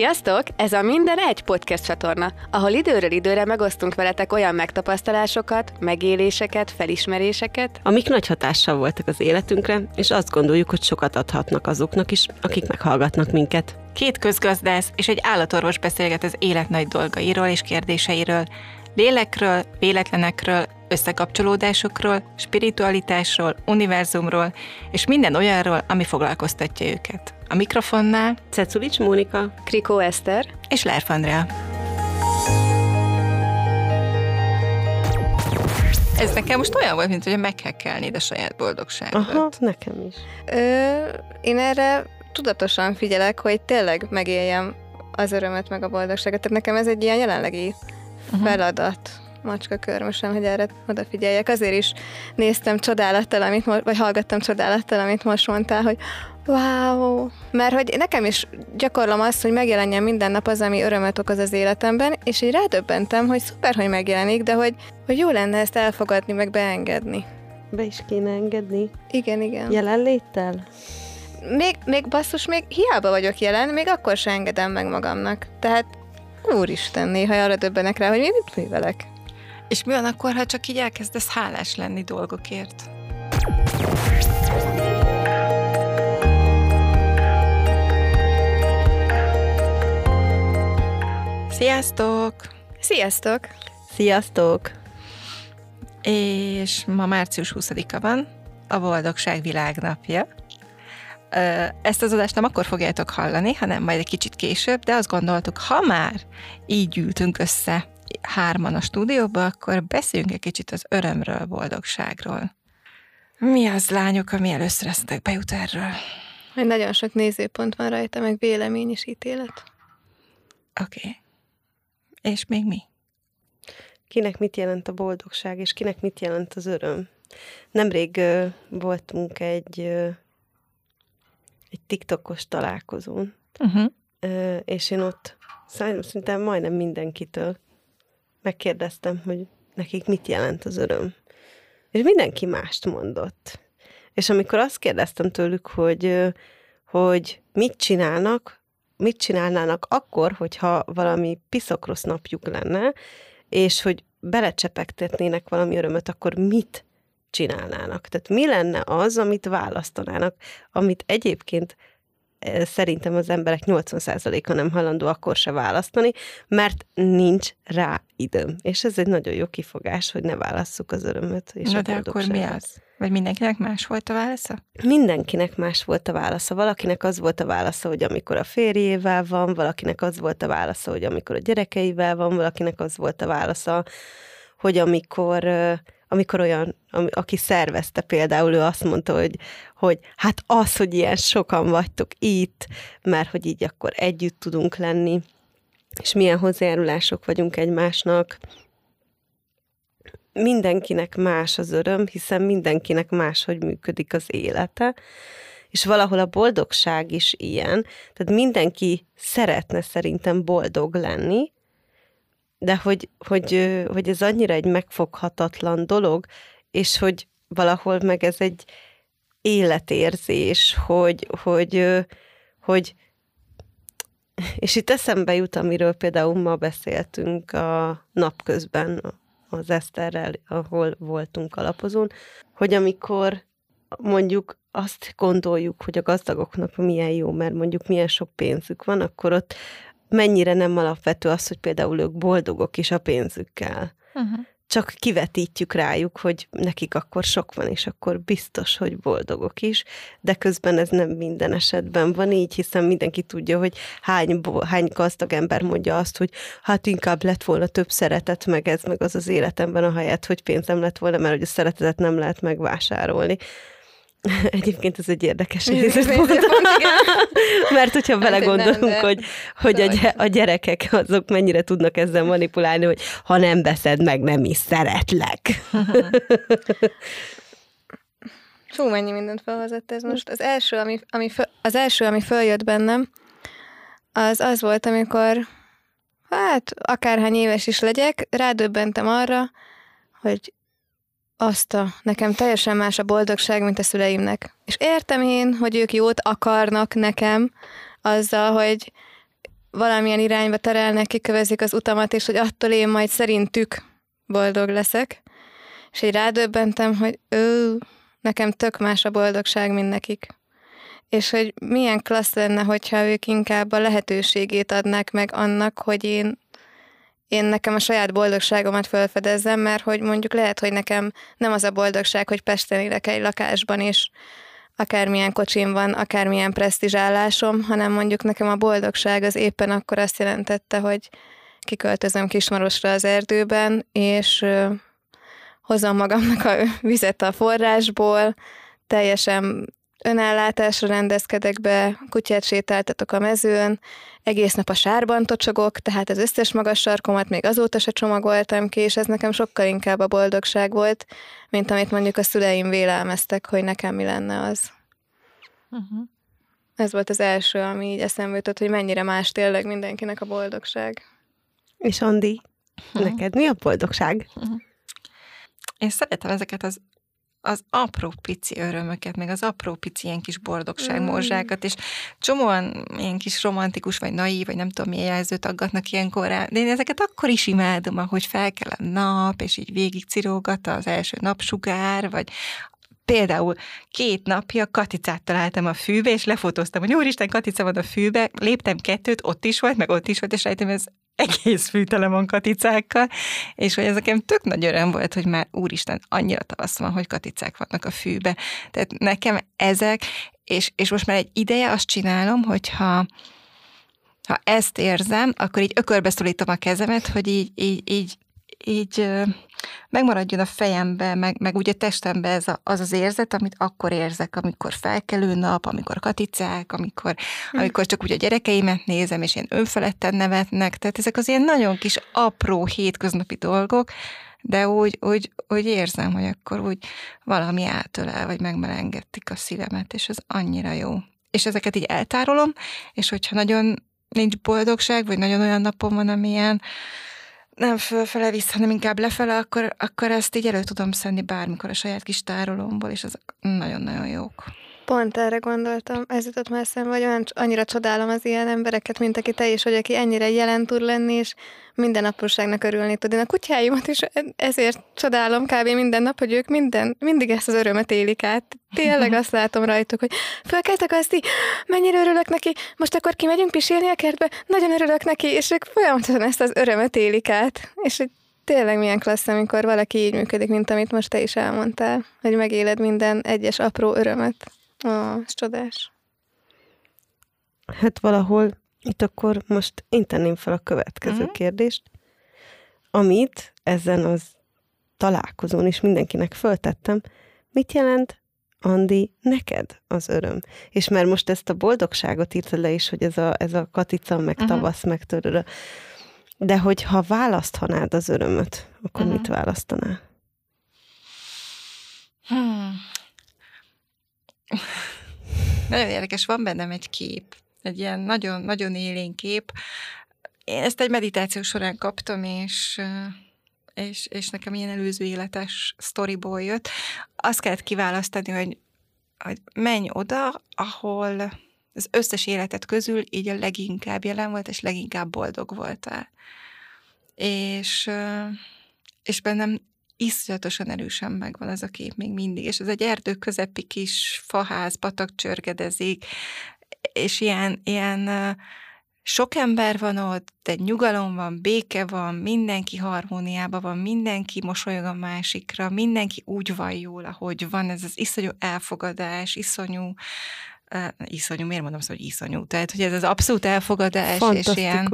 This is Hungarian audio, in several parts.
Sziasztok! Ez a Minden Egy podcast csatorna, ahol időről időre megosztunk veletek olyan megtapasztalásokat, megéléseket, felismeréseket, amik nagy hatással voltak az életünkre, és azt gondoljuk, hogy sokat adhatnak azoknak is, akik meghallgatnak minket. Két közgazdász és egy állatorvos beszélget az élet nagy dolgairól és kérdéseiről, lélekről, véletlenekről, összekapcsolódásokról, spiritualitásról, univerzumról, és minden olyanról, ami foglalkoztatja őket. A mikrofonnál Cekulics Mónika, Krikó Eszter, és Lerf Andrea. Ez nekem most olyan volt, mint hogy meghekkelnéd a saját boldogságot. Aha, nekem is. Ö, én erre tudatosan figyelek, hogy tényleg megéljem az örömet meg a boldogságot. Tehát nekem ez egy ilyen jelenlegi uh-huh. feladat macska körmösen, hogy erre odafigyeljek. Azért is néztem csodálattal, amit mo- vagy hallgattam csodálattal, amit most mondtál, hogy wow, mert hogy nekem is gyakorlom azt, hogy megjelenjen minden nap az, ami örömet okoz az életemben, és így rádöbbentem, hogy szuper, hogy megjelenik, de hogy, hogy jó lenne ezt elfogadni, meg beengedni. Be is kéne engedni. Igen, igen. Jelenléttel? Még, még basszus, még hiába vagyok jelen, még akkor sem engedem meg magamnak. Tehát úristen, néha arra döbbenek rá, hogy én mit művelek. És mi van akkor, ha csak így elkezdesz hálás lenni dolgokért? Sziasztok! Sziasztok! Sziasztok! És ma március 20-a van, a Boldogság Világnapja. Ezt az adást nem akkor fogjátok hallani, hanem majd egy kicsit később, de azt gondoltuk, ha már így ültünk össze hárman a stúdióba, akkor beszéljünk egy kicsit az örömről, boldogságról. Mi az, lányok, ami először esztek bejut erről? Hogy nagyon sok nézőpont van rajta, meg vélemény és ítélet. Oké. Okay. És még mi? Kinek mit jelent a boldogság, és kinek mit jelent az öröm? Nemrég uh, voltunk egy, uh, egy TikTokos találkozón, uh-huh. uh, és én ott szerintem majdnem mindenkitől megkérdeztem, hogy nekik mit jelent az öröm. És mindenki mást mondott. És amikor azt kérdeztem tőlük, hogy, hogy mit csinálnak, mit csinálnának akkor, hogyha valami piszok napjuk lenne, és hogy belecsepegtetnének valami örömöt, akkor mit csinálnának? Tehát mi lenne az, amit választanának, amit egyébként szerintem az emberek 80%-a nem hajlandó akkor se választani, mert nincs rá időm. És ez egy nagyon jó kifogás, hogy ne válasszuk az örömöt. És Na de akkor mi az? Vagy mindenkinek más volt a válasza? Mindenkinek más volt a válasza. Valakinek az volt a válasza, hogy amikor a férjével van, valakinek az volt a válasza, hogy amikor a gyerekeivel van, valakinek az volt a válasza, hogy amikor amikor olyan, aki szervezte például, ő azt mondta, hogy, hogy hát az, hogy ilyen sokan vagytok itt, mert hogy így akkor együtt tudunk lenni, és milyen hozzájárulások vagyunk egymásnak. Mindenkinek más az öröm, hiszen mindenkinek más, hogy működik az élete, és valahol a boldogság is ilyen, tehát mindenki szeretne szerintem boldog lenni, de hogy, hogy, hogy ez annyira egy megfoghatatlan dolog, és hogy valahol meg ez egy életérzés, hogy, hogy, hogy és itt eszembe jut, amiről például ma beszéltünk a napközben az Eszterrel, ahol voltunk alapozón, hogy amikor mondjuk azt gondoljuk, hogy a gazdagoknak milyen jó, mert mondjuk milyen sok pénzük van, akkor ott mennyire nem alapvető az, hogy például ők boldogok is a pénzükkel. Uh-huh. Csak kivetítjük rájuk, hogy nekik akkor sok van, és akkor biztos, hogy boldogok is, de közben ez nem minden esetben van így, hiszen mindenki tudja, hogy hány, hány gazdag ember mondja azt, hogy hát inkább lett volna több szeretet, meg ez, meg az az életemben a helyet, hogy pénzem lett volna, mert hogy a szeretetet nem lehet megvásárolni. Egyébként ez egy érdekes nézőpont. Mert hogyha hát belegondolunk, nem, hogy, hogy a, a gyerekek azok mennyire tudnak ezzel manipulálni, hogy ha nem veszed meg, nem is szeretlek. Fú, mennyi mindent felhozott ez most. Az első, ami, ami, föl, az első, ami följött bennem, az az volt, amikor hát akárhány éves is legyek, rádöbbentem arra, hogy azt a, nekem teljesen más a boldogság, mint a szüleimnek. És értem én, hogy ők jót akarnak nekem azzal, hogy valamilyen irányba terelnek, kikövezik az utamat, és hogy attól én majd szerintük boldog leszek. És így rádöbbentem, hogy ő, nekem tök más a boldogság, mint nekik. És hogy milyen klassz lenne, hogyha ők inkább a lehetőségét adnák meg annak, hogy én én nekem a saját boldogságomat felfedezzem, mert hogy mondjuk lehet, hogy nekem nem az a boldogság, hogy Pesten élek egy lakásban, és akármilyen kocsim van, akármilyen presztizsálásom, hanem mondjuk nekem a boldogság az éppen akkor azt jelentette, hogy kiköltözöm Kismarosra az erdőben, és hozom magamnak a vizet a forrásból, teljesen önállátásra rendezkedek be, kutyát sétáltatok a mezőn, egész nap a sárban tocsogok, tehát az összes magas sarkomat még azóta se csomagoltam ki, és ez nekem sokkal inkább a boldogság volt, mint amit mondjuk a szüleim vélelmeztek, hogy nekem mi lenne az. Uh-huh. Ez volt az első, ami így eszembe jutott, hogy mennyire más tényleg mindenkinek a boldogság. És Andi, uh-huh. neked mi a boldogság? Uh-huh. Én szeretem ezeket az az apró pici örömöket, meg az apró pici ilyen kis boldogság morzsákat, és csomóan ilyen kis romantikus, vagy naív, vagy nem tudom milyen jelzőt aggatnak ilyenkor rá, de én ezeket akkor is imádom, ahogy fel kell a nap, és így végig cirógat az első napsugár, vagy például két napja katicát találtam a fűbe, és lefotóztam, hogy úristen, katica van a fűbe, léptem kettőt, ott is volt, meg ott is volt, és rájöttem, ez egész fűtele van katicákkal, és hogy ez nekem tök nagy öröm volt, hogy már úristen, annyira tavasz van, hogy katicák vannak a fűbe. Tehát nekem ezek, és, és most már egy ideje azt csinálom, hogyha ha ezt érzem, akkor így ökörbe szólítom a kezemet, hogy így, így, így így megmaradjon a fejembe, meg, meg ugye testembe ez a, az az érzet, amit akkor érzek, amikor felkelő nap, amikor katicák, amikor, hm. amikor csak úgy a gyerekeimet nézem, és én önfeledten nevetnek, tehát ezek az ilyen nagyon kis apró hétköznapi dolgok, de úgy, úgy, úgy érzem, hogy akkor úgy valami átölel, vagy megmelengetik a szívemet, és ez annyira jó. És ezeket így eltárolom, és hogyha nagyon nincs boldogság, vagy nagyon olyan napom van, amilyen nem fölfele vissza, hanem inkább lefele, akkor, akkor ezt így elő tudom szenni bármikor a saját kis tárolomból, és az nagyon-nagyon jók. Pont erre gondoltam, ez jutott már eszembe, hogy olyan, annyira csodálom az ilyen embereket, mint aki te is, hogy aki ennyire jelen tud lenni, és minden apróságnak örülni tud. Én a kutyáimat is ezért csodálom kb. minden nap, hogy ők minden, mindig ezt az örömet élik át. Tényleg azt látom rajtuk, hogy felkeltek azt így, mennyire örülök neki, most akkor kimegyünk pisélni a kertbe, nagyon örülök neki, és ők folyamatosan ezt az örömet élik át. És hogy tényleg milyen klassz, amikor valaki így működik, mint amit most te is elmondtál, hogy megéled minden egyes apró örömet. Ó, ez csodás. Hát valahol itt akkor most én tenném fel a következő uh-huh. kérdést, amit ezen az találkozón is mindenkinek föltettem, mit jelent, Andi, neked az öröm? És mert most ezt a boldogságot írta le is, hogy ez a, ez a katica, meg uh-huh. tavasz, meg törőre. De hogy ha választhanád az örömöt, akkor uh-huh. mit választanál? Hmm. Nagyon érdekes, van bennem egy kép, egy ilyen nagyon, nagyon élénk kép. Én ezt egy meditáció során kaptam, és és, és nekem ilyen előző életes sztoriból jött. Azt kellett kiválasztani, hogy, hogy menj oda, ahol az összes életet közül így a leginkább jelen volt, és leginkább boldog voltál. És, és bennem iszonyatosan erősen megvan ez a kép még mindig, és ez egy erdő közepi kis faház, patak csörgedezik, és ilyen, ilyen sok ember van ott, de nyugalom van, béke van, mindenki harmóniában van, mindenki mosolyog a másikra, mindenki úgy van jól, ahogy van, ez az iszonyú elfogadás, iszonyú, uh, iszonyú, miért mondom szó, hogy iszonyú? Tehát, hogy ez az abszolút elfogadás, és ilyen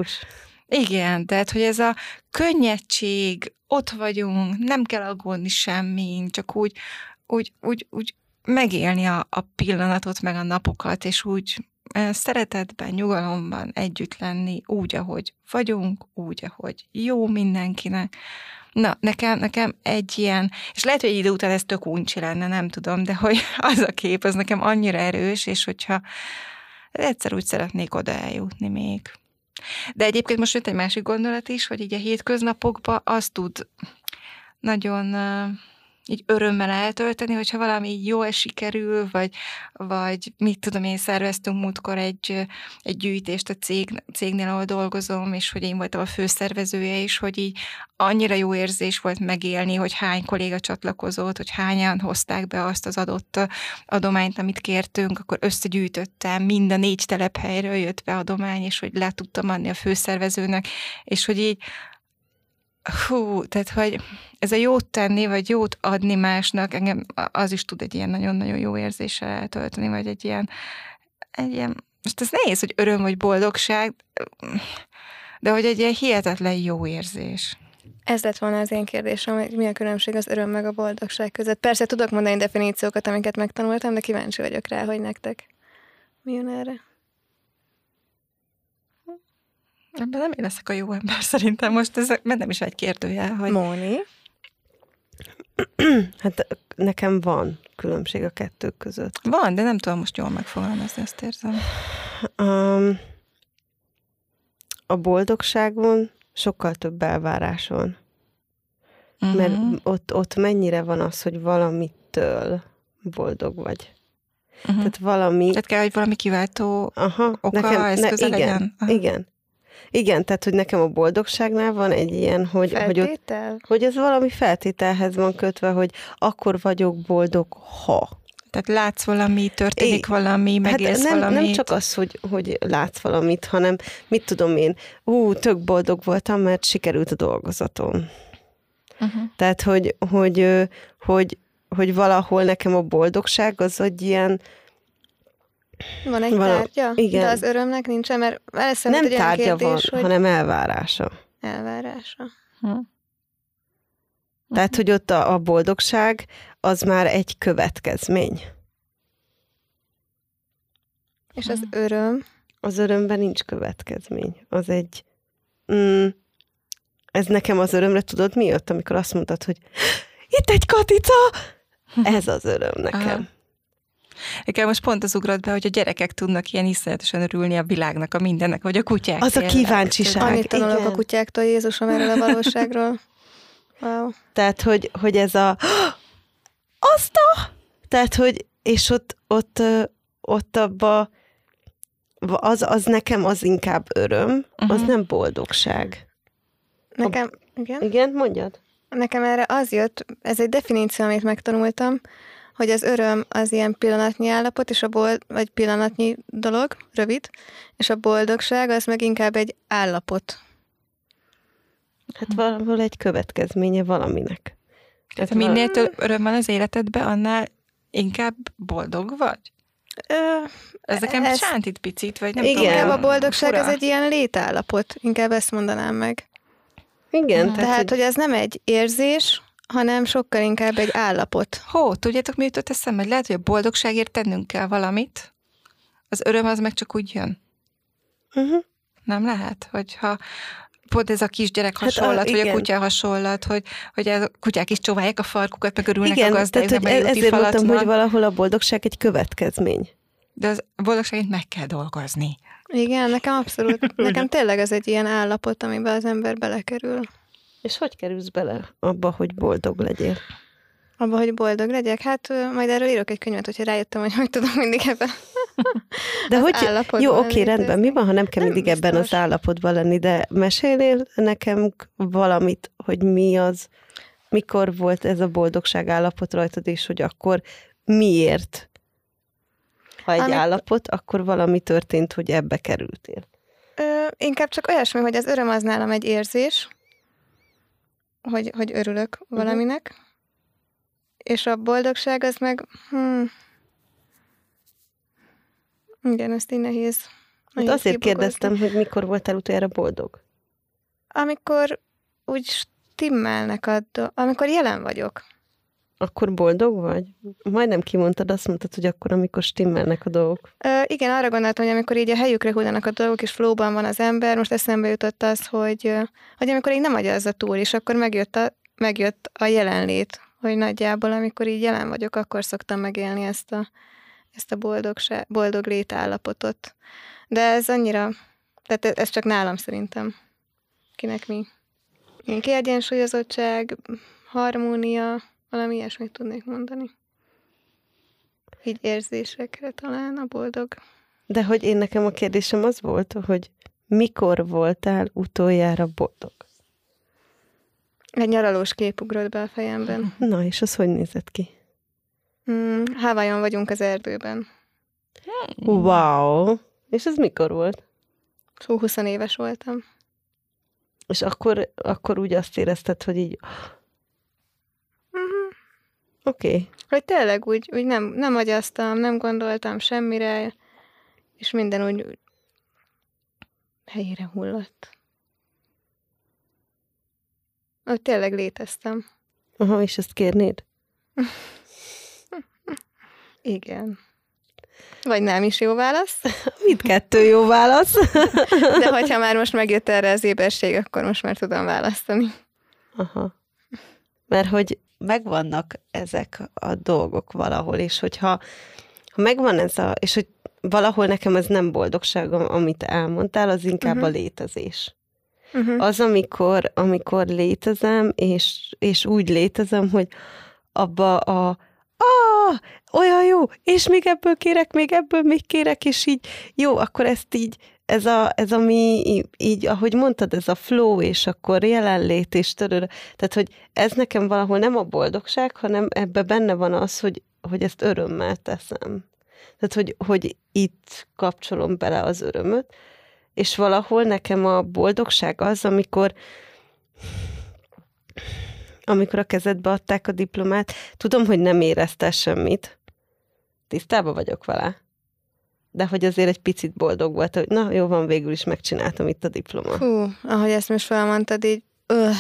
igen, tehát, hogy ez a könnyedség, ott vagyunk, nem kell aggódni semmi, csak úgy, úgy, úgy, úgy megélni a, a pillanatot, meg a napokat, és úgy szeretetben, nyugalomban együtt lenni, úgy, ahogy vagyunk, úgy, ahogy jó mindenkinek. Na, nekem, nekem egy ilyen, és lehet, hogy egy idő után ez tök uncsi lenne, nem tudom, de hogy az a kép, az nekem annyira erős, és hogyha egyszer úgy szeretnék oda eljutni még. De egyébként most jött egy másik gondolat is, hogy így a hétköznapokban az tud nagyon így örömmel eltölteni, hogyha valami így jól sikerül, vagy, vagy mit tudom én, szerveztünk múltkor egy, egy gyűjtést a cég, cégnél, ahol dolgozom, és hogy én voltam a főszervezője is, hogy így annyira jó érzés volt megélni, hogy hány kolléga csatlakozott, hogy hányan hozták be azt az adott adományt, amit kértünk, akkor összegyűjtöttem, mind a négy telephelyről jött be adomány, és hogy le tudtam adni a főszervezőnek, és hogy így hú, tehát hogy ez a jót tenni, vagy jót adni másnak, engem az is tud egy ilyen nagyon-nagyon jó érzéssel eltölteni, vagy egy ilyen, egy ilyen, most ez nehéz, hogy öröm vagy boldogság, de hogy egy ilyen hihetetlen jó érzés. Ez lett volna az én kérdésem, hogy mi a különbség az öröm meg a boldogság között. Persze tudok mondani definíciókat, amiket megtanultam, de kíváncsi vagyok rá, hogy nektek mi jön erre. Ebben nem én leszek a jó ember, szerintem most ez nem is egy kérdőjel, hogy... Móni? hát nekem van különbség a kettő között. Van, de nem tudom most jól megfogalmazni, azt érzem. Um, a boldogságon sokkal több elvárás van. Uh-huh. Mert ott, ott mennyire van az, hogy valamitől boldog vagy. Uh-huh. Tehát valami... Tehát kell, hogy valami kiváltó Aha, oka, nekem, eszköze ne, igen, legyen? Aha. Igen. Igen, tehát, hogy nekem a boldogságnál van egy ilyen, hogy, hogy, ott, hogy ez valami feltételhez van kötve, hogy akkor vagyok boldog, ha. Tehát látsz valami, történik é, valami, hát megélsz hát nem, valamit. Nem csak az, hogy, hogy látsz valamit, hanem mit tudom én, ú, tök boldog voltam, mert sikerült a dolgozatom. Uh-huh. Tehát, hogy, hogy, hogy, hogy valahol nekem a boldogság az egy ilyen, van egy Val- tárgya? Igen. De az örömnek nincsen, mert Nem egy tárgya kérdés, van, hogy... hanem elvárása. Elvárása. Hm. Tehát, hogy ott a, a boldogság az már egy következmény. És az öröm? Az örömben nincs következmény. Az egy... Mm, ez nekem az örömre, tudod mi jött, amikor azt mondtad, hogy itt egy katica! Ez az öröm nekem. Aha. Nekem most pont az ugrott be, hogy a gyerekek tudnak ilyen iszonyatosan örülni a világnak, a mindennek, vagy a kutyák. Az tényleg. a kíváncsiság. Annyit tanulok igen. a kutyáktól, Jézusom, erről a valóságról. Wow. Tehát, hogy, hogy ez a azt a... Tehát, hogy és ott, ott, ott abba az, az nekem az inkább öröm, uh-huh. az nem boldogság. Nekem, igen? Igen, mondjad. Nekem erre az jött, ez egy definíció, amit megtanultam, hogy az öröm az ilyen pillanatnyi állapot, és a bold, vagy pillanatnyi dolog, rövid, és a boldogság az meg inkább egy állapot. Hát valahol egy következménye valaminek. Tehát ha minél több öröm van az életedben, annál inkább boldog vagy? Ö, ez nekem ez, sántít picit, vagy nem igen, tudom. Inkább a boldogság fura. az egy ilyen létállapot, inkább ezt mondanám meg. Igen. Tehát, tehát hogy... hogy ez nem egy érzés, hanem sokkal inkább egy állapot. Hó, tudjátok, mi jutott eszembe? Hogy lehet, hogy a boldogságért tennünk kell valamit, az öröm az meg csak úgy jön. Uh-huh. Nem lehet, hogyha pont ez a kisgyerek hasonlat, hát, a, vagy a kutya hasonlat, hogy, hogy a kutyák is csóválják a farkukat, meg örülnek igen, a gazdájuknak, tehát, hogy ezért mondtam, hogy valahol a boldogság egy következmény. De az a boldogságét meg kell dolgozni. Igen, nekem abszolút, nekem tényleg ez egy ilyen állapot, amiben az ember belekerül. És hogy kerülsz bele abba, hogy boldog legyél? Abba, hogy boldog legyek? Hát majd erről írok egy könyvet, hogyha rájöttem, hogy hogy tudom mindig ebben De hogy, jó, oké, rendben, mi van, ha nem kell nem mindig biztos. ebben az állapotban lenni, de mesélnél nekem valamit, hogy mi az, mikor volt ez a boldogság állapot rajtad, és hogy akkor miért? Ha egy Amik... állapot, akkor valami történt, hogy ebbe kerültél. Ö, inkább csak olyasmi, hogy az öröm az nálam egy érzés, hogy, hogy örülök uh-huh. valaminek, és a boldogság az meg, hmm, igen, ezt így nehéz. Hát azért kérdeztem, hogy mikor voltál utoljára boldog? Amikor úgy stimmelnek a do- amikor jelen vagyok. Akkor boldog vagy? Majdnem kimondtad, azt mondtad, hogy akkor, amikor stimmelnek a dolgok. Ö, igen, arra gondoltam, hogy amikor így a helyükre hullanak a dolgok, és flóban van az ember, most eszembe jutott az, hogy, hogy amikor így nem a túl, és akkor megjött a, megjött a jelenlét, hogy nagyjából, amikor így jelen vagyok, akkor szoktam megélni ezt a, ezt a boldogság, boldog létállapotot. De ez annyira, tehát ez csak nálam szerintem. Kinek mi? Kiegyensúlyozottság, harmónia, valami ilyesmit tudnék mondani. Így érzésekre talán a boldog. De hogy én nekem a kérdésem az volt, hogy mikor voltál utoljára boldog? Egy nyaralós kép ugrott be a fejemben. Na, és az hogy nézett ki? Mm, Hávályon vagyunk az erdőben. Wow! És ez mikor volt? Hú, 20 éves voltam. És akkor, akkor úgy azt érezted, hogy így. Oké. Okay. Hogy tényleg úgy, úgy nem, nem agyaztam, nem gondoltam semmire, és minden úgy úgy helyére hullott. Hogy tényleg léteztem. Aha, és ezt kérnéd? Igen. Vagy nem is jó válasz. Mindkettő jó válasz. De hogyha már most megjött erre az éberség, akkor most már tudom választani. Aha. Mert hogy megvannak ezek a dolgok valahol, és hogyha ha megvan ez a, és hogy valahol nekem ez nem boldogság, amit elmondtál, az inkább uh-huh. a létezés. Uh-huh. Az, amikor, amikor létezem, és, és úgy létezem, hogy abba a ah, olyan jó, és még ebből kérek, még ebből még kérek, és így jó, akkor ezt így, ez, a, ez ami így, ahogy mondtad, ez a flow, és akkor jelenlét, és törő, tehát, hogy ez nekem valahol nem a boldogság, hanem ebbe benne van az, hogy, hogy ezt örömmel teszem. Tehát, hogy, hogy itt kapcsolom bele az örömöt, és valahol nekem a boldogság az, amikor amikor a kezedbe adták a diplomát, tudom, hogy nem érezte semmit. Tisztában vagyok vele. De hogy azért egy picit boldog volt, hogy na, jó van, végül is megcsináltam itt a diploma. Hú, ahogy ezt most felmondtad, így öh,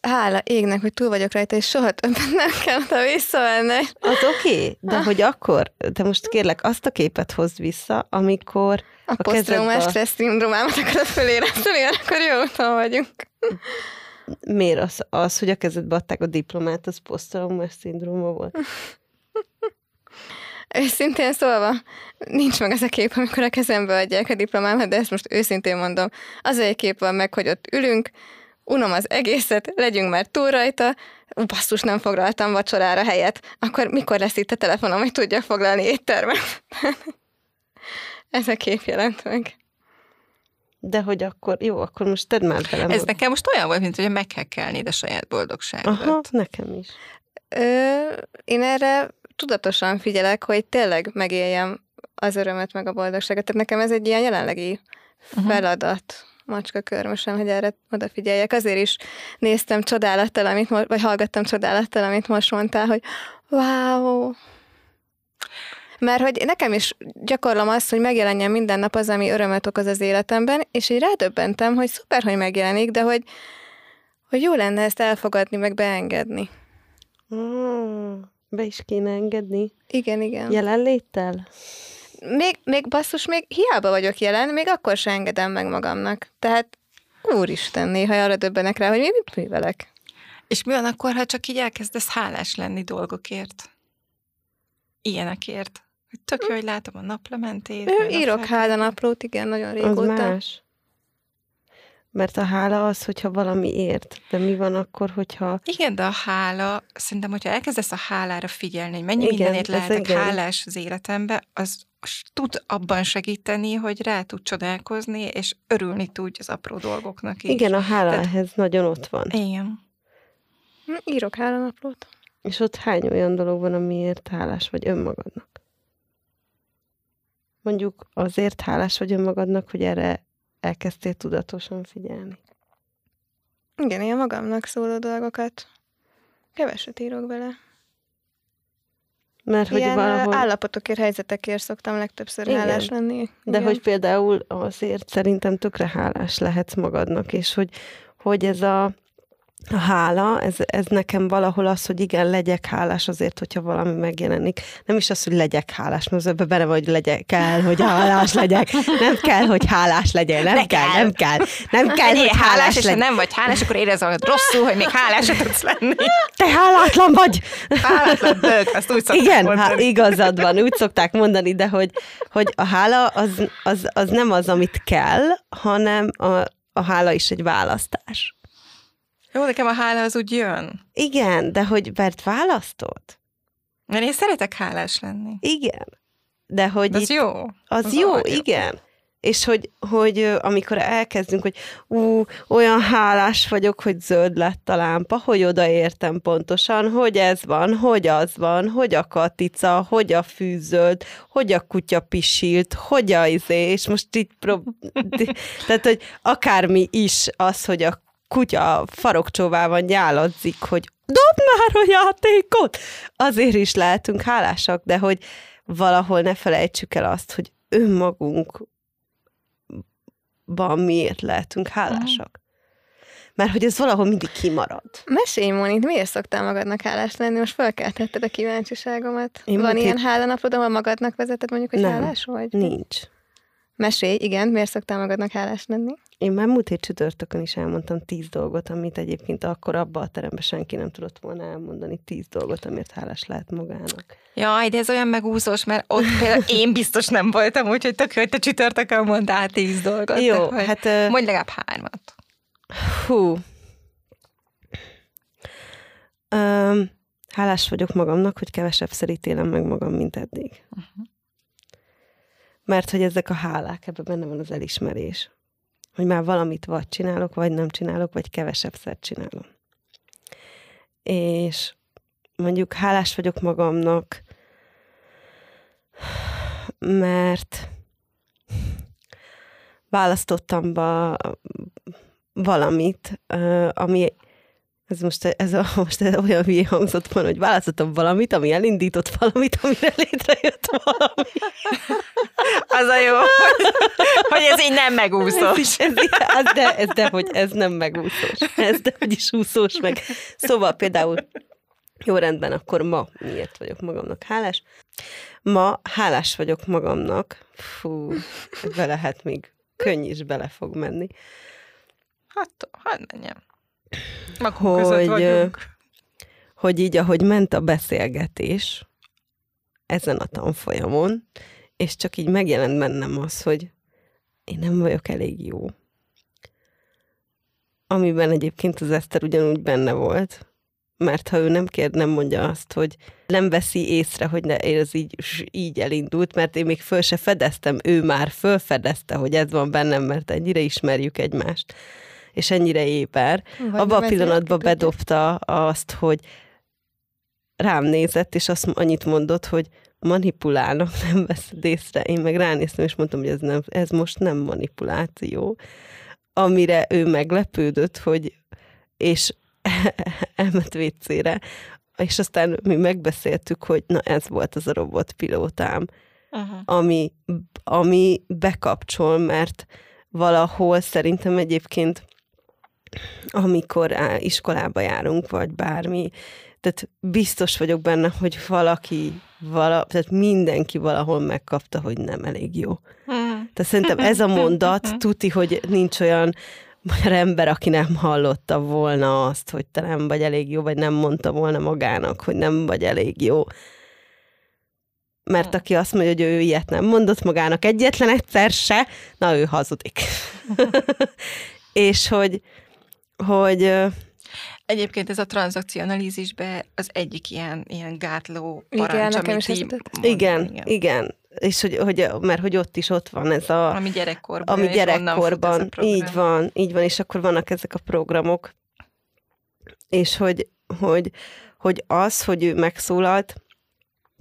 hála égnek, hogy túl vagyok rajta, és soha többet nem kell oda visszamenni. Az oké, okay, de hogy akkor, de most kérlek, azt a képet hozd vissza, amikor a, a posztraumás stressz szindrómámat akarod fölérezteni, akkor jó úton vagyunk. Miért az, az, hogy a kezedbe adták a diplomát, az posztraumás szindróma volt? Őszintén szólva, nincs meg ez a kép, amikor a kezembe adják a diplomámat, de ezt most őszintén mondom. Az egy kép van meg, hogy ott ülünk, unom az egészet, legyünk már túl rajta, Ú, basszus, nem foglaltam vacsorára helyet, akkor mikor lesz itt a telefonom, hogy tudjak foglalni éttermet? ez a kép jelent meg. De hogy akkor, jó, akkor most tedd már bele. Ez nekem most olyan volt, mint hogy meg kell kelni a saját boldogságodat. Aha, nekem is. Ö, én erre tudatosan figyelek, hogy tényleg megéljem az örömet, meg a boldogságot. Tehát nekem ez egy ilyen jelenlegi uh-huh. feladat macska körmösen, hogy erre odafigyeljek. Azért is néztem csodálattal, amit, vagy hallgattam csodálattal, amit most mondtál, hogy wow, mert hogy nekem is gyakorlom azt, hogy megjelenjen minden nap az, ami örömet okoz az életemben, és így rádöbbentem, hogy szuper, hogy megjelenik, de hogy, hogy jó lenne ezt elfogadni, meg beengedni. Oh, be is kéne engedni. Igen, igen. Jelenléttel? Még, még basszus, még hiába vagyok jelen, még akkor sem engedem meg magamnak. Tehát úristen, néha arra döbbenek rá, hogy mi mit művelek. És mi van akkor, ha csak így elkezdesz hálás lenni dolgokért? Ilyenekért? Hogy tök jó, hogy látom a naplementét. Ő, írok hálanaplót, igen, nagyon régóta. Az más. Mert a hála az, hogyha valami ért. De mi van akkor, hogyha... Igen, de a hála, szerintem, hogyha elkezdesz a hálára figyelni, hogy mennyi igen, mindenért lehetek igen. hálás az életembe, az tud abban segíteni, hogy rá tud csodálkozni, és örülni tudj az apró dolgoknak is. Igen, a hála Tehát, ehhez nagyon ott van. Igen. Hm, írok hálanaplót. És ott hány olyan dolog van, amiért hálás vagy önmagadnak? Mondjuk azért hálás vagy önmagadnak, hogy erre elkezdtél tudatosan figyelni. Igen, én magamnak szóló dolgokat keveset írok bele. Mert hogy Ilyen valahol... állapotokért, helyzetekért szoktam legtöbbször Igen. hálás lenni. De hogy például azért szerintem tökre hálás lehetsz magadnak, és hogy, hogy ez a a hála, ez, ez nekem valahol az, hogy igen, legyek hálás azért, hogyha valami megjelenik. Nem is az, hogy legyek hálás, mert ebben bele vagy, legyek, kell, hogy hálás legyek. Nem kell, hogy hálás legyen. Nem ne kell, kell, nem kell. Nem kell, hogy hálás, hálás és ha nem vagy hálás, akkor érez magad rosszul, hogy még hálás tudsz lenni. Te hálátlan vagy! Hálátlan dög, azt úgy Igen, há, igazad van, úgy szokták mondani, de hogy, hogy a hála az, az, az nem az, amit kell, hanem a, a hála is egy választás. Jó, nekem a hála az úgy jön. Igen, de hogy mert választod? Mert én szeretek hálás lenni. Igen. De hogy Az itt, jó. Az, Az jó, igen. És hogy, hogy amikor elkezdünk, hogy ú, olyan hálás vagyok, hogy zöld lett a lámpa, hogy odaértem pontosan, hogy ez van, hogy az van, hogy a katica, hogy a fűzöld, hogy a kutya pisilt, hogy a izé, és most itt prób... Tehát, hogy akármi is az, hogy a kutya farokcsóvában nyáladzik, hogy dob már a játékot, azért is lehetünk hálásak, de hogy valahol ne felejtsük el azt, hogy önmagunkban miért lehetünk hálásak. Mert hogy ez valahol mindig kimarad. Mesélj, Mónik, miért szoktál magadnak hálás lenni? Most felkeltetted a kíváncsiságomat. Én Van ilyen hálanapod, ahol magadnak vezeted mondjuk, hogy Nem. hálás vagy? Nincs. Mesélj, igen, miért szoktál magadnak hálás lenni? Én már múlt hét csütörtökön is elmondtam tíz dolgot, amit egyébként akkor abban a teremben senki nem tudott volna elmondani. Tíz dolgot, amiért hálás lehet magának. Jaj, de ez olyan megúszós, mert ott például én biztos nem voltam, úgyhogy tök jó, hogy te csütörtökön mondtál tíz dolgot. Jó, hogy- hát... ö, Mondj legalább hármat. Hú. Um, hálás vagyok magamnak, hogy kevesebb ítélem meg magam, mint eddig. Uh-huh. Mert hogy ezek a hálák, ebben benne van az elismerés. Hogy már valamit vagy csinálok, vagy nem csinálok, vagy kevesebbszer csinálom. És mondjuk hálás vagyok magamnak, mert választottam be valamit, ami ez most, ez a, most ez olyan hülye hangzott van, hogy választottam valamit, ami elindított valamit, amire létrejött valami. Az a jó, hogy ez így nem megúszós. Ez, ez, ez, de, ez de, hogy ez nem megúszós. Ez de, hogy is úszós meg. Szóval például, jó rendben, akkor ma miért vagyok magamnak hálás? Ma hálás vagyok magamnak. Fú, ebbe lehet még könny is bele fog menni. Hát, hát menjem. Között Hogy, hogy így, ahogy ment a beszélgetés ezen a tanfolyamon, és csak így megjelent bennem az, hogy én nem vagyok elég jó. Amiben egyébként az Eszter ugyanúgy benne volt, mert ha ő nem kér, nem mondja azt, hogy nem veszi észre, hogy ne, ez így, így elindult, mert én még föl se fedeztem, ő már fölfedezte, hogy ez van bennem, mert ennyire ismerjük egymást, és ennyire éber. Vagy Abban a pillanatban bedobta azt, hogy rám nézett, és azt annyit mondott, hogy manipulálnak, nem veszed észre. Én meg ránéztem, és mondtam, hogy ez, nem, ez most nem manipuláció. Amire ő meglepődött, hogy és elment vécére, és aztán mi megbeszéltük, hogy na ez volt az a robotpilótám, Uh-huh. ami, ami bekapcsol, mert valahol szerintem egyébként, amikor iskolába járunk, vagy bármi, tehát biztos vagyok benne, hogy valaki, vala, tehát mindenki valahol megkapta, hogy nem elég jó. Tehát szerintem ez a mondat tuti, hogy nincs olyan magyar ember, aki nem hallotta volna azt, hogy te nem vagy elég jó, vagy nem mondta volna magának, hogy nem vagy elég jó. Mert aki azt mondja, hogy ő ilyet nem mondott magának egyetlen egyszer se, na ő hazudik. És hogy, hogy Egyébként ez a tranzakcionalízisbe az egyik ilyen, ilyen gátló Igen, parancs, nekem amit is így igen, igen, igen. És hogy, hogy, mert hogy ott is ott van ez a, Ami gyerekkorban. ami fut ez a gyerekkorban, program. így van, így van, és akkor vannak ezek a programok, és hogy, hogy, hogy az, hogy ő megszólalt,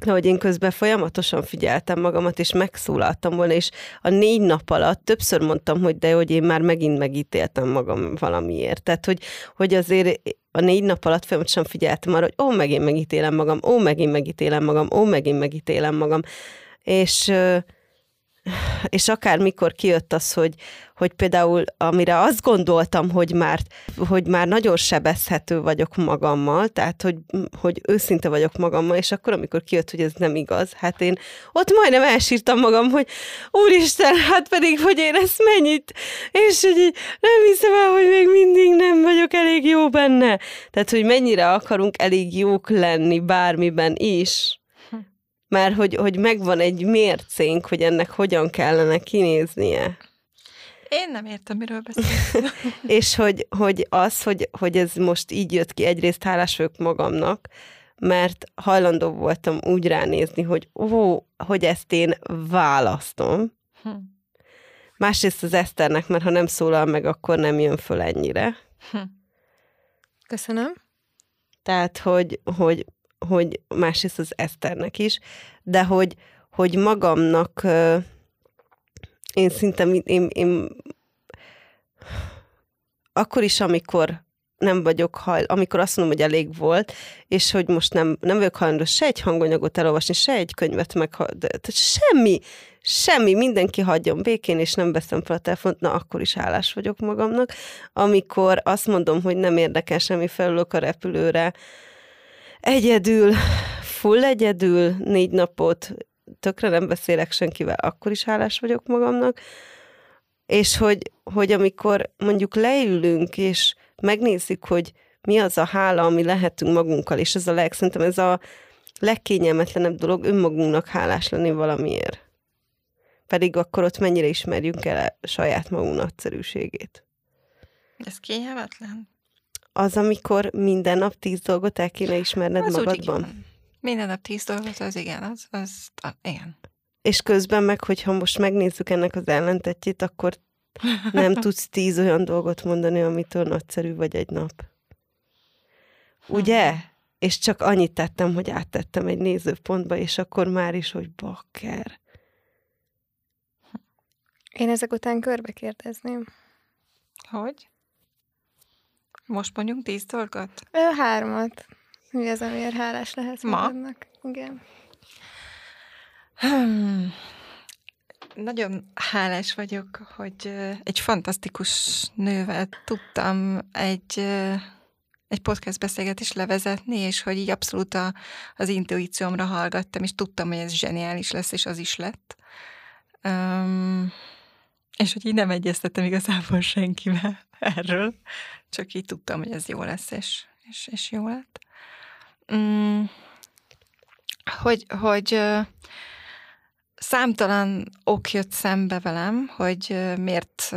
hogy én közben folyamatosan figyeltem magamat, és megszólaltam volna, és a négy nap alatt többször mondtam, hogy de hogy én már megint megítéltem magam valamiért. Tehát, hogy, hogy azért a négy nap alatt folyamatosan figyeltem arra, hogy ó, megint megítélem magam, ó, megint megítélem magam, ó, megint megítélem magam. És, és akár mikor kijött az, hogy, hogy például amire azt gondoltam, hogy már, hogy már nagyon sebezhető vagyok magammal, tehát hogy, hogy őszinte vagyok magammal, és akkor amikor kijött, hogy ez nem igaz, hát én ott majdnem elsírtam magam, hogy úristen, hát pedig, hogy én ezt mennyit, és hogy nem hiszem el, hogy még mindig nem vagyok elég jó benne. Tehát, hogy mennyire akarunk elég jók lenni bármiben is, mert hogy, hogy megvan egy mércénk, hogy ennek hogyan kellene kinéznie. Én nem értem, miről beszélsz. és hogy, hogy az, hogy, hogy ez most így jött ki, egyrészt hálás vagyok magamnak, mert hajlandó voltam úgy ránézni, hogy ó, hogy ezt én választom. Hm. Másrészt az Eszternek, mert ha nem szólal meg, akkor nem jön föl ennyire. Hm. Köszönöm. Tehát, hogy, hogy, hogy másrészt az Eszternek is, de hogy, hogy magamnak én szinte, én, én akkor is, amikor nem vagyok hajl, amikor azt mondom, hogy elég volt, és hogy most nem, nem vagyok hajlandó se egy hanganyagot elolvasni, se egy könyvet meg, de semmi, semmi, mindenki hagyjon békén, és nem veszem fel a telefont, na akkor is hálás vagyok magamnak. Amikor azt mondom, hogy nem érdekel semmi, felülök a repülőre, egyedül, full egyedül, négy napot, tökre nem beszélek senkivel, akkor is hálás vagyok magamnak. És hogy, hogy amikor mondjuk leülünk, és megnézzük, hogy mi az a hála, ami lehetünk magunkkal, és ez a leg, szerintem ez a legkényelmetlenebb dolog önmagunknak hálás lenni valamiért. Pedig akkor ott mennyire ismerjünk el saját magunk nagyszerűségét. Ez kényelmetlen? Az, amikor minden nap tíz dolgot el kéne ismerned az magadban. Minden nap tíz dolgot, az igen, az, az igen. És közben meg, hogyha most megnézzük ennek az ellentetjét, akkor nem tudsz tíz olyan dolgot mondani, amitől nagyszerű vagy egy nap. Ugye? És csak annyit tettem, hogy áttettem egy nézőpontba, és akkor már is, hogy bakker. Én ezek után körbe kérdezném. Hogy? Most mondjunk tíz dolgot? Ő hármat. Mi az, amiért hálás lehet Ma? magadnak? Igen. Hmm. Nagyon hálás vagyok, hogy egy fantasztikus nővel tudtam egy, egy podcast beszélgetést levezetni, és hogy így abszolút a, az intuíciómra hallgattam, és tudtam, hogy ez zseniális lesz, és az is lett. Um, és hogy így nem egyeztettem igazából senkivel erről, csak így tudtam, hogy ez jó lesz, és, és, és jó lett. Um, hogy, hogy számtalan ok jött szembe velem, hogy miért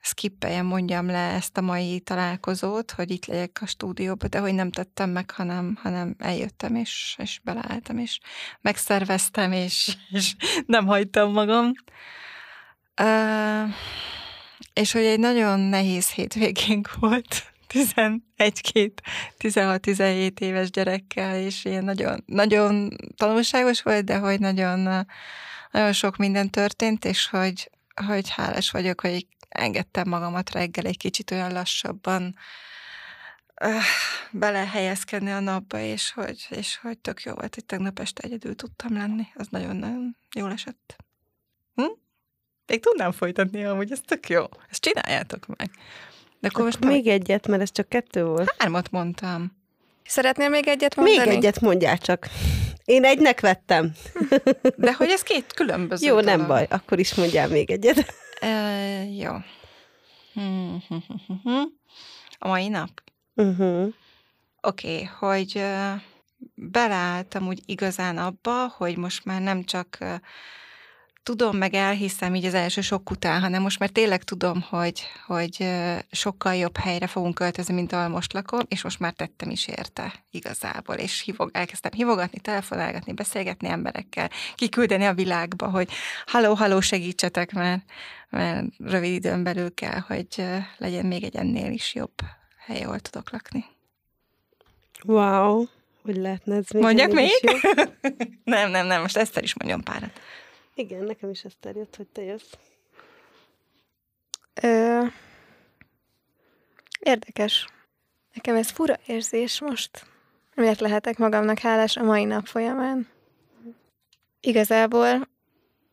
skippeljem, mondjam le ezt a mai találkozót, hogy itt legyek a stúdióban, de hogy nem tettem meg, hanem, hanem eljöttem, és, és beleálltam, és megszerveztem, és, és nem hagytam magam. Uh, és hogy egy nagyon nehéz hétvégénk volt, 11-2, 16-17 éves gyerekkel, és ilyen nagyon, nagyon tanulságos volt, de hogy nagyon, nagyon sok minden történt, és hogy, hogy hálás vagyok, hogy engedtem magamat reggel egy kicsit olyan lassabban uh, belehelyezkedni a napba, és hogy, és hogy tök jó volt, hogy tegnap este egyedül tudtam lenni. Az nagyon-nagyon jól esett. Hm? Még tudnám folytatni, amúgy ez tök jó. Ezt csináljátok meg. De akkor most még nem... egyet, mert ez csak kettő volt. Hármat mondtam. Szeretnél még egyet mondani? Még egyet mondjál csak. Én egynek vettem. De hogy ez két különböző Jó, dolog. nem baj, akkor is mondjál még egyet. E, jó. A mai nap? Uh-huh. Oké, okay, hogy beleálltam úgy igazán abba, hogy most már nem csak tudom, meg elhiszem így az első sok után, hanem most már tényleg tudom, hogy, hogy sokkal jobb helyre fogunk költözni, mint ahol most lakom, és most már tettem is érte igazából, és hívog, elkezdtem hívogatni, telefonálgatni, beszélgetni emberekkel, kiküldeni a világba, hogy haló, haló, segítsetek, mert, mert rövid időn belül kell, hogy legyen még egy ennél is jobb hely, ahol tudok lakni. Wow, hogy lehetne ez még Mondjak még? nem, nem, nem, most Eszter is mondjon párat. Igen, nekem is ezt terjedt, hogy te jössz. Ö, érdekes. Nekem ez fura érzés most. Miért lehetek magamnak hálás a mai nap folyamán? Igazából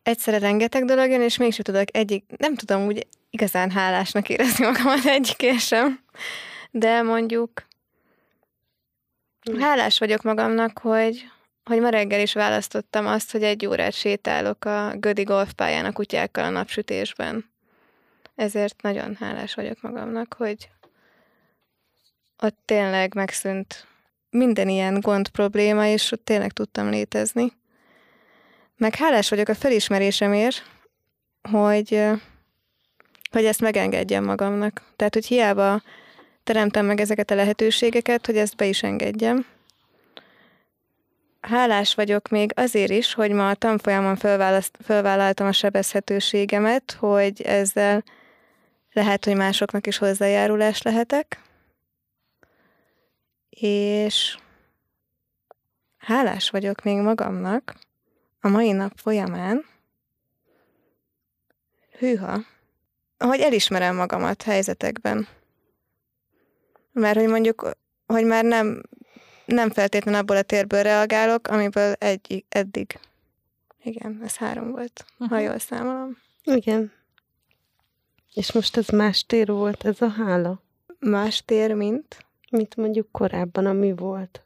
egyszerre rengeteg dolog jön, és mégsem tudok egyik, nem tudom úgy igazán hálásnak érezni magamat egyikért sem. De mondjuk hm. hálás vagyok magamnak, hogy, hogy ma reggel is választottam azt, hogy egy órát sétálok a Gödi golfpályán a kutyákkal a napsütésben. Ezért nagyon hálás vagyok magamnak, hogy ott tényleg megszűnt minden ilyen gond probléma, és ott tényleg tudtam létezni. Meg hálás vagyok a felismerésemért, hogy hogy ezt megengedjem magamnak. Tehát, hogy hiába teremtem meg ezeket a lehetőségeket, hogy ezt be is engedjem. Hálás vagyok még azért is, hogy ma a tanfolyamon fölvállaltam a sebezhetőségemet, hogy ezzel lehet, hogy másoknak is hozzájárulás lehetek. És hálás vagyok még magamnak a mai nap folyamán, hűha, hogy elismerem magamat helyzetekben. Mert hogy mondjuk, hogy már nem, nem feltétlenül abból a térből reagálok, amiből egy, eddig. Igen, ez három volt, uh-huh. ha jól számolom. Igen. És most ez más tér volt, ez a hála? Más tér, mint? Mint mondjuk korábban, ami volt.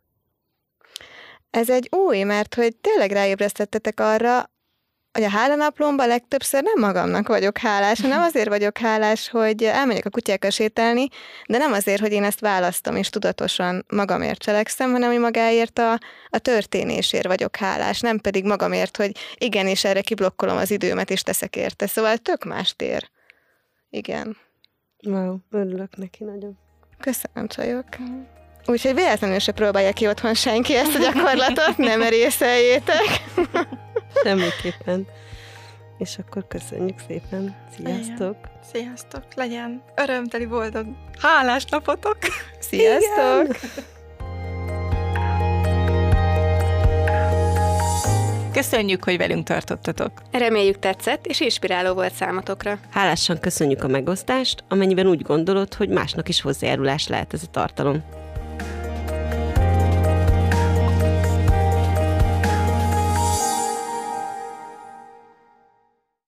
Ez egy új, mert hogy tényleg ráébresztettetek arra, hogy a hálanaplomban legtöbbször nem magamnak vagyok hálás, hanem azért vagyok hálás, hogy elmegyek a kutyákkal sétálni, de nem azért, hogy én ezt választom és tudatosan magamért cselekszem, hanem hogy magáért a, a történésért vagyok hálás, nem pedig magamért, hogy igenis erre kiblokkolom az időmet és teszek érte. Szóval tök más tér. Igen. Wow, örülök neki nagyon. Köszönöm, csajok. Úgyhogy véletlenül se próbálja ki otthon senki ezt a gyakorlatot, nem erészeljétek. Semmiképpen. És akkor köszönjük szépen. Sziasztok! Legyen. Sziasztok! Legyen örömteli, boldog, hálás napotok! Sziasztok! Igen. Köszönjük, hogy velünk tartottatok. Reméljük tetszett, és inspiráló volt számotokra. Hálásan köszönjük a megosztást, amennyiben úgy gondolod, hogy másnak is hozzájárulás lehet ez a tartalom.